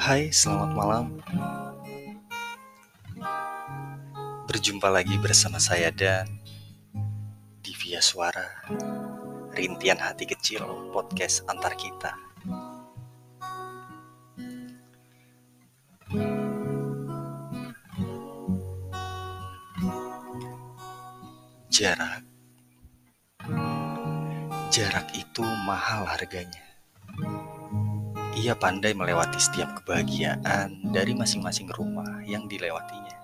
Hai, selamat malam. Berjumpa lagi bersama saya dan di Via Suara, Rintian Hati Kecil, podcast antar kita. Jarak Jarak itu mahal harganya. Ia pandai melewati setiap kebahagiaan dari masing-masing rumah yang dilewatinya.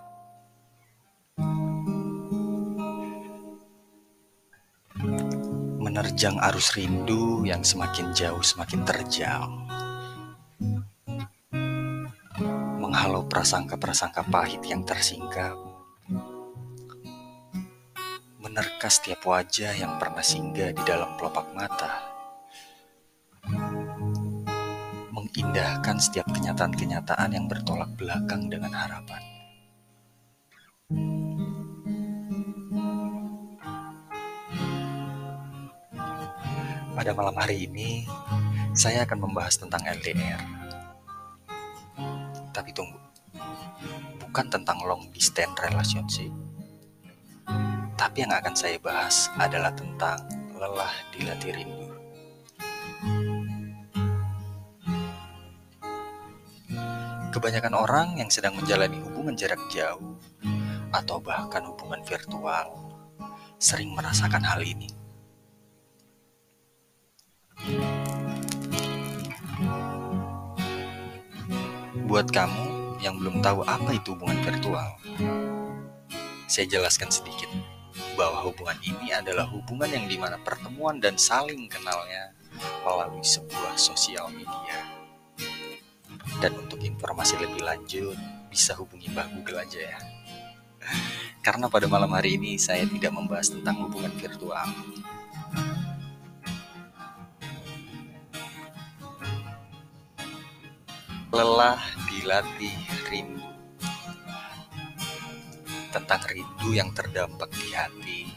Menerjang arus rindu yang semakin jauh semakin terjal. Menghalau prasangka-prasangka pahit yang tersingkap menerka setiap wajah yang pernah singgah di dalam pelopak mata. Mengindahkan setiap kenyataan-kenyataan yang bertolak belakang dengan harapan. Pada malam hari ini, saya akan membahas tentang LDR. Tapi tunggu, bukan tentang long distance relationship, tapi yang akan saya bahas adalah tentang lelah dilatih rindu. Kebanyakan orang yang sedang menjalani hubungan jarak jauh atau bahkan hubungan virtual sering merasakan hal ini. Buat kamu yang belum tahu apa itu hubungan virtual, saya jelaskan sedikit bahwa hubungan ini adalah hubungan yang di mana pertemuan dan saling kenalnya melalui sebuah sosial media. Dan untuk informasi lebih lanjut, bisa hubungi Mbak Google aja ya. Karena pada malam hari ini saya tidak membahas tentang hubungan virtual. Lelah dilatih rindu tentang rindu yang terdampak di hati,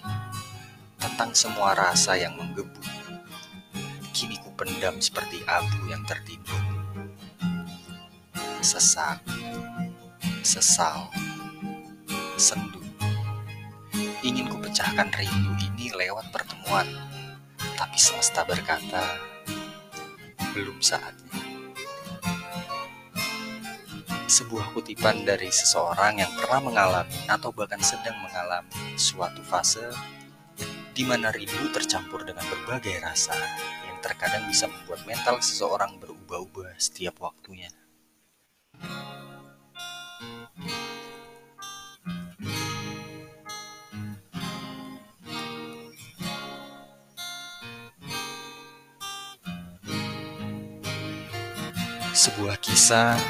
tentang semua rasa yang menggebu. Kini ku pendam seperti abu yang tertimbun. Sesak, sesal, sendu. Ingin ku pecahkan rindu ini lewat pertemuan, tapi semesta berkata, belum saatnya sebuah kutipan dari seseorang yang pernah mengalami atau bahkan sedang mengalami suatu fase di mana rindu tercampur dengan berbagai rasa yang terkadang bisa membuat mental seseorang berubah-ubah setiap waktunya. Kisah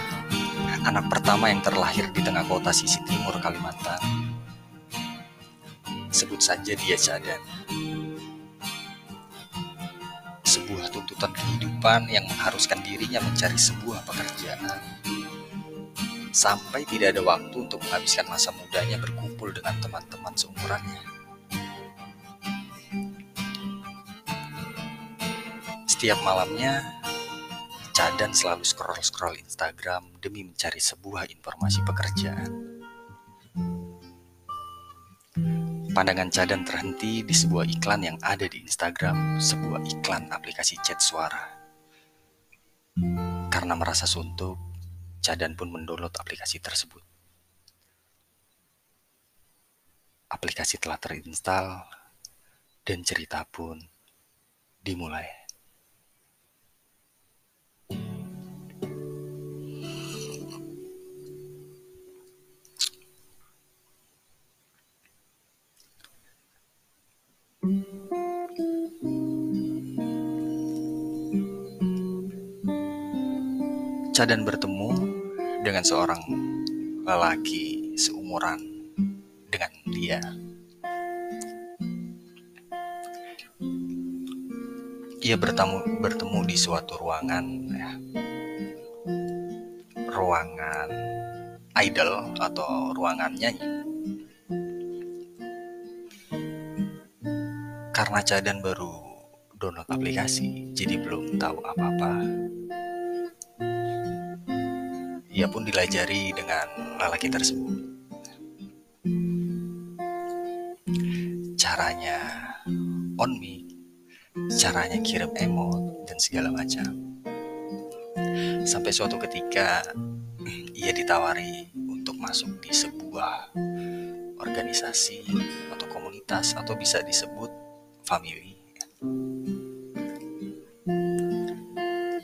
anak pertama yang terlahir di tengah kota sisi timur Kalimantan. Sebut saja dia Cadan. Sebuah tuntutan kehidupan yang mengharuskan dirinya mencari sebuah pekerjaan. Sampai tidak ada waktu untuk menghabiskan masa mudanya berkumpul dengan teman-teman seumurannya. Setiap malamnya, Cadan selalu scroll-scroll Instagram demi mencari sebuah informasi pekerjaan. Pandangan Cadan terhenti di sebuah iklan yang ada di Instagram, sebuah iklan aplikasi chat suara. Karena merasa suntuk, Cadan pun mendownload aplikasi tersebut. Aplikasi telah terinstall dan cerita pun dimulai. Cadan bertemu dengan seorang lelaki seumuran dengan dia. Ia bertemu bertemu di suatu ruangan ya. Ruangan idol atau ruangan nyanyi. Karena Cadan baru download aplikasi, jadi belum tahu apa-apa. Ia pun dilajari dengan lelaki tersebut. Caranya on me, caranya kirim emot dan segala macam. Sampai suatu ketika ia ditawari untuk masuk di sebuah organisasi atau komunitas atau bisa disebut family.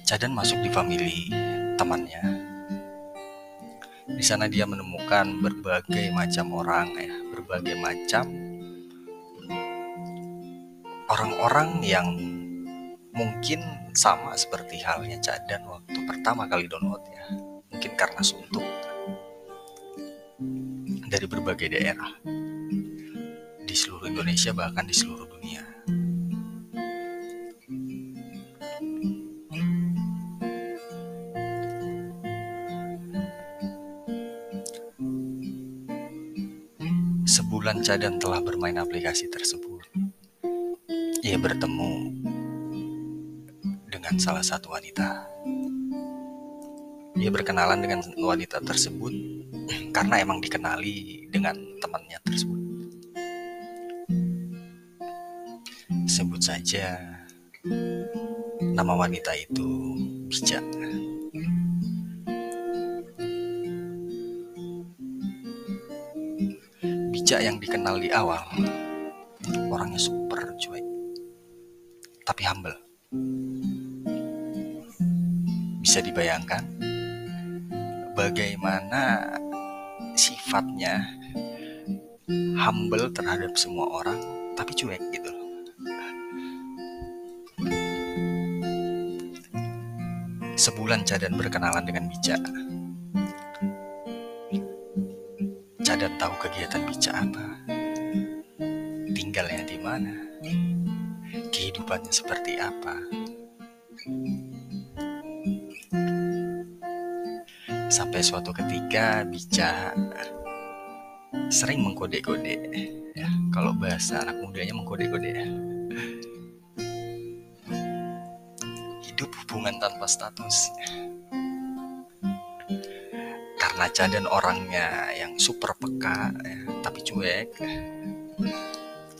Cadan masuk di family temannya di sana dia menemukan berbagai macam orang ya, berbagai macam orang-orang yang mungkin sama seperti halnya Cadan waktu pertama kali download ya. Mungkin karena suntuk dari berbagai daerah di seluruh Indonesia bahkan di seluruh dunia. Sebulan Cadan telah bermain aplikasi tersebut. Ia bertemu dengan salah satu wanita. Ia berkenalan dengan wanita tersebut karena emang dikenali dengan temannya tersebut. Sebut saja nama wanita itu bijak. Bijak yang dikenal di awal. Orangnya super cuek tapi humble. Bisa dibayangkan bagaimana sifatnya humble terhadap semua orang tapi cuek gitu sebulan Cadan berkenalan dengan Cadan tahu kegiatan Bica apa, tinggalnya di mana, kehidupannya seperti apa. Sampai suatu ketika Bica sering mengkode-kode, ya kalau bahasa anak mudanya mengkode-kode ya. Hidup hubungan tanpa status karena Cadan orangnya yang super peka ya, tapi cuek.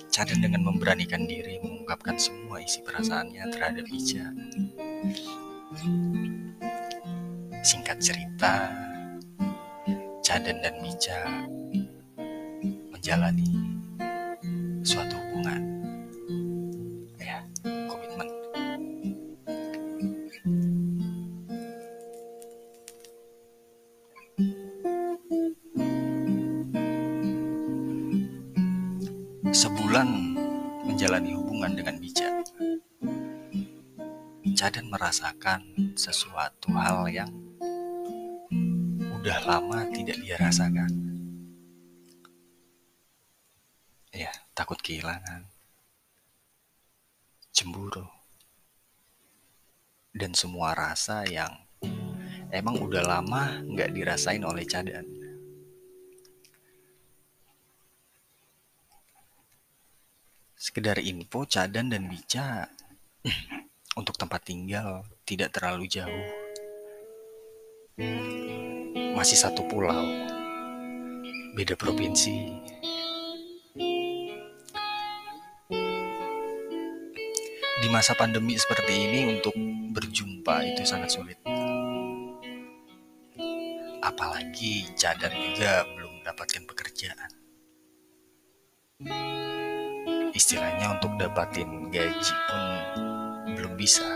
Cadan dengan memberanikan diri mengungkapkan semua isi perasaannya terhadap Ica singkat cerita Cadan dan Ica menjalani suatu hubungan merasakan sesuatu hal yang udah lama tidak dia rasakan. Ya, takut kehilangan, cemburu, dan semua rasa yang emang udah lama nggak dirasain oleh Cadan. Sekedar info, Cadan dan Bica untuk tempat tinggal tidak terlalu jauh. Masih satu pulau, beda provinsi. Di masa pandemi seperti ini untuk berjumpa itu sangat sulit. Apalagi Cadan juga belum mendapatkan pekerjaan istilahnya untuk dapatin gaji pun bisa.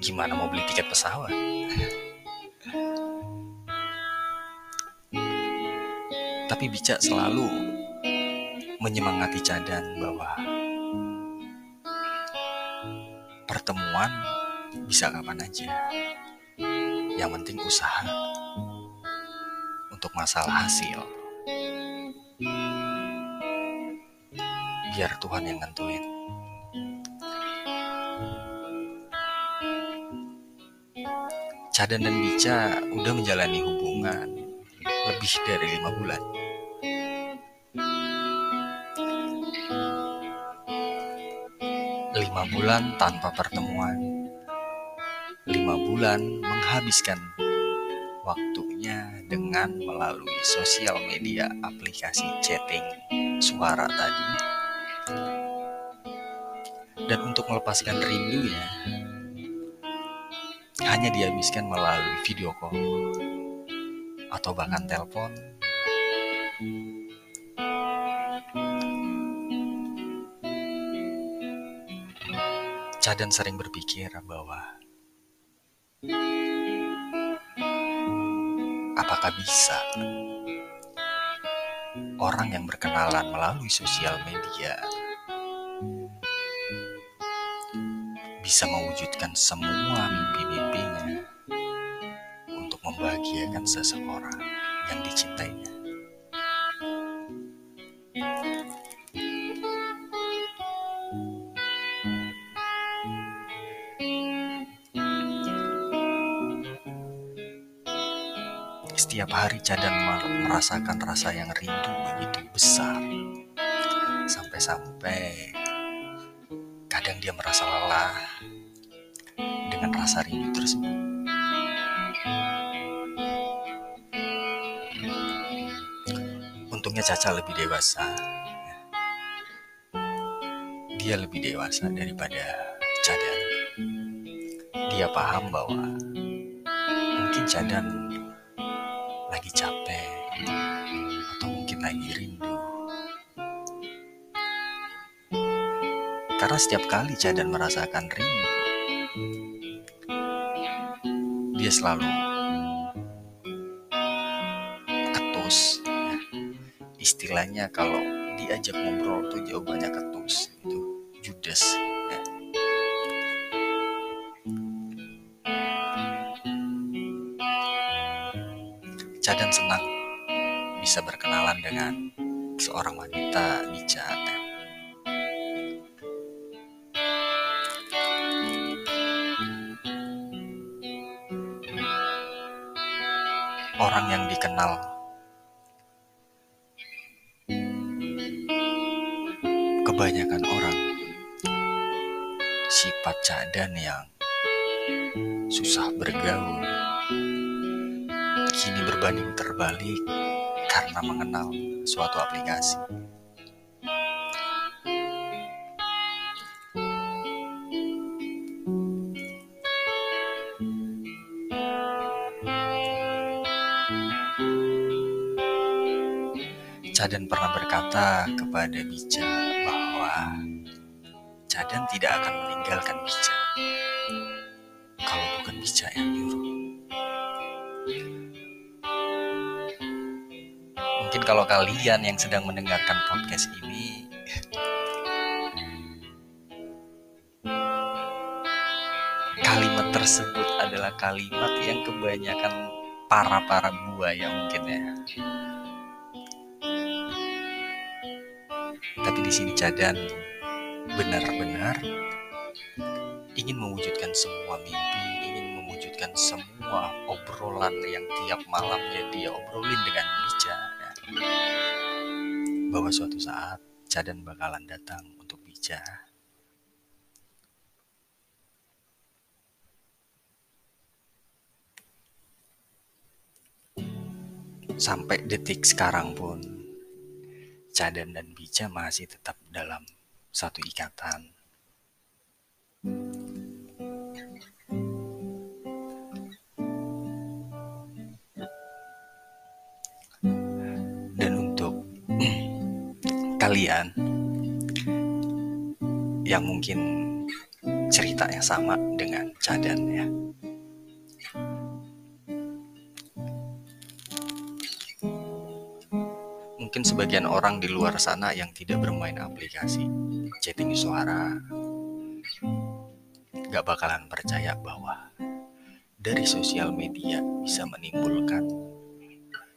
Gimana mau beli tiket pesawat? Tapi Bica selalu menyemangati Cadan bahwa pertemuan bisa kapan aja. Yang penting usaha untuk masalah hasil. Biar Tuhan yang nentuin. Cadan dan Bica udah menjalani hubungan lebih dari lima bulan. Lima bulan tanpa pertemuan. Lima bulan menghabiskan waktunya dengan melalui sosial media aplikasi chatting suara tadi. Dan untuk melepaskan rindunya, hanya dihabiskan melalui video call atau bahkan telepon. Cadan sering berpikir bahwa apakah bisa orang yang berkenalan melalui sosial media bisa mewujudkan semua mimpi-mimpinya untuk membahagiakan seseorang yang dicintainya. Setiap hari Cadan merasakan rasa yang rindu begitu besar. Sampai-sampai kadang dia merasa lelah dengan rasa rindu tersebut. Untungnya Caca lebih dewasa. Dia lebih dewasa daripada Cadan. Dia paham bahwa mungkin Cadan lagi capek Karena setiap kali Cadan merasakan rindu, dia selalu ketus. Ya. Istilahnya kalau diajak ngobrol tuh jawabannya ketus, itu judes. Ya. Cadan senang bisa berkenalan dengan seorang wanita di. Ya. Orang yang dikenal. Kebanyakan orang sifat cadan yang susah bergaul kini berbanding terbalik karena mengenal suatu aplikasi. Cadan pernah berkata kepada Bija bahwa Cadan tidak akan meninggalkan Bija kalau bukan Bija yang nyuruh. Mungkin kalau kalian yang sedang mendengarkan podcast ini kalimat tersebut adalah kalimat yang kebanyakan para-para buaya mungkin ya Tapi di sini Cadan benar-benar ingin mewujudkan semua mimpi, ingin mewujudkan semua obrolan yang tiap malamnya dia obrolin dengan Bija. Ya. Bahwa suatu saat Cadan bakalan datang untuk Bija. Sampai detik sekarang pun Cadan dan Bija masih tetap dalam satu ikatan. Dan untuk kalian yang mungkin ceritanya sama dengan Cadan ya. Mungkin sebagian orang di luar sana yang tidak bermain aplikasi chatting suara gak bakalan percaya bahwa dari sosial media bisa menimbulkan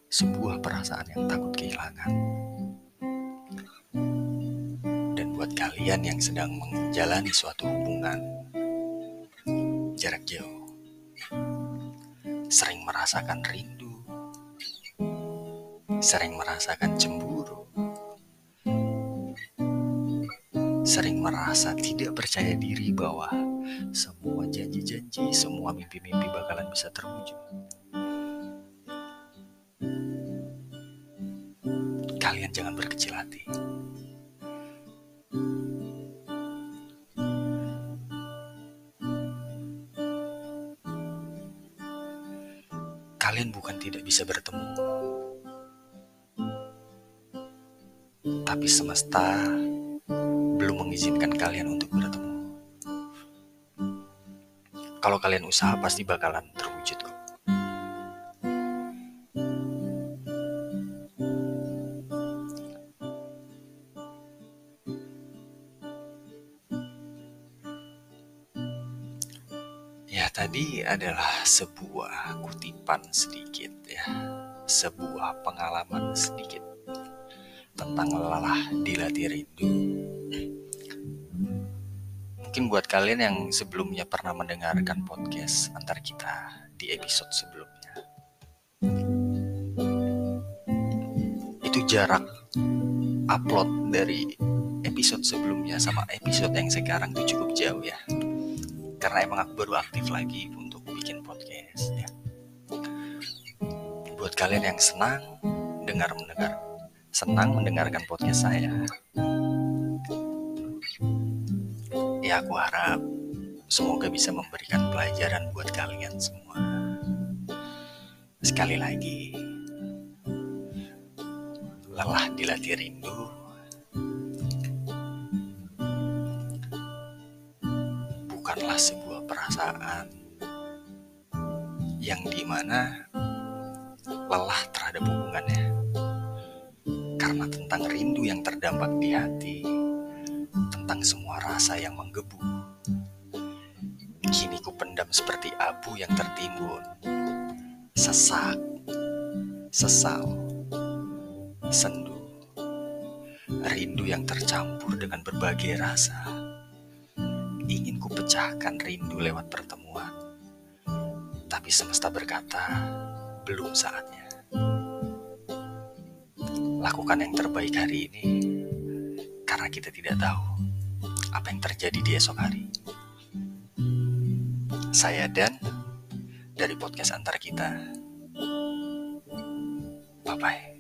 sebuah perasaan yang takut kehilangan. Dan buat kalian yang sedang menjalani suatu hubungan jarak jauh, sering merasakan rindu, sering merasakan cemburu, sering merasa tidak percaya diri bahwa semua janji-janji, semua mimpi-mimpi bakalan bisa terwujud. Kalian jangan berkecil hati. Kalian bukan tidak bisa bertemu, tapi semesta belum mengizinkan kalian untuk bertemu. Kalau kalian usaha pasti bakalan terwujud kok. Ya tadi adalah sebuah kutipan sedikit ya, sebuah pengalaman sedikit tentang lelah dilatih rindu. Mungkin buat kalian yang sebelumnya pernah mendengarkan podcast antar kita di episode sebelumnya, itu jarak upload dari episode sebelumnya sama episode yang sekarang tuh cukup jauh ya karena emang aku baru aktif lagi untuk bikin podcast ya. Buat kalian yang senang dengar mendengar, senang mendengarkan podcast saya, ya aku harap semoga bisa memberikan pelajaran buat kalian semua. Sekali lagi, lelah dilatih rindu. Bukanlah sebuah perasaan yang di mana lelah terhadap hubungannya karena tentang rindu yang terdampak di hati tentang semua rasa yang menggebu kini ku pendam seperti abu yang tertimbun sesak sesal sendu rindu yang tercampur dengan berbagai rasa ingin ku pecahkan rindu lewat pertemuan. Tapi semesta berkata, belum saatnya. Lakukan yang terbaik hari ini, karena kita tidak tahu apa yang terjadi di esok hari. Saya Dan, dari podcast antar kita. Bye-bye.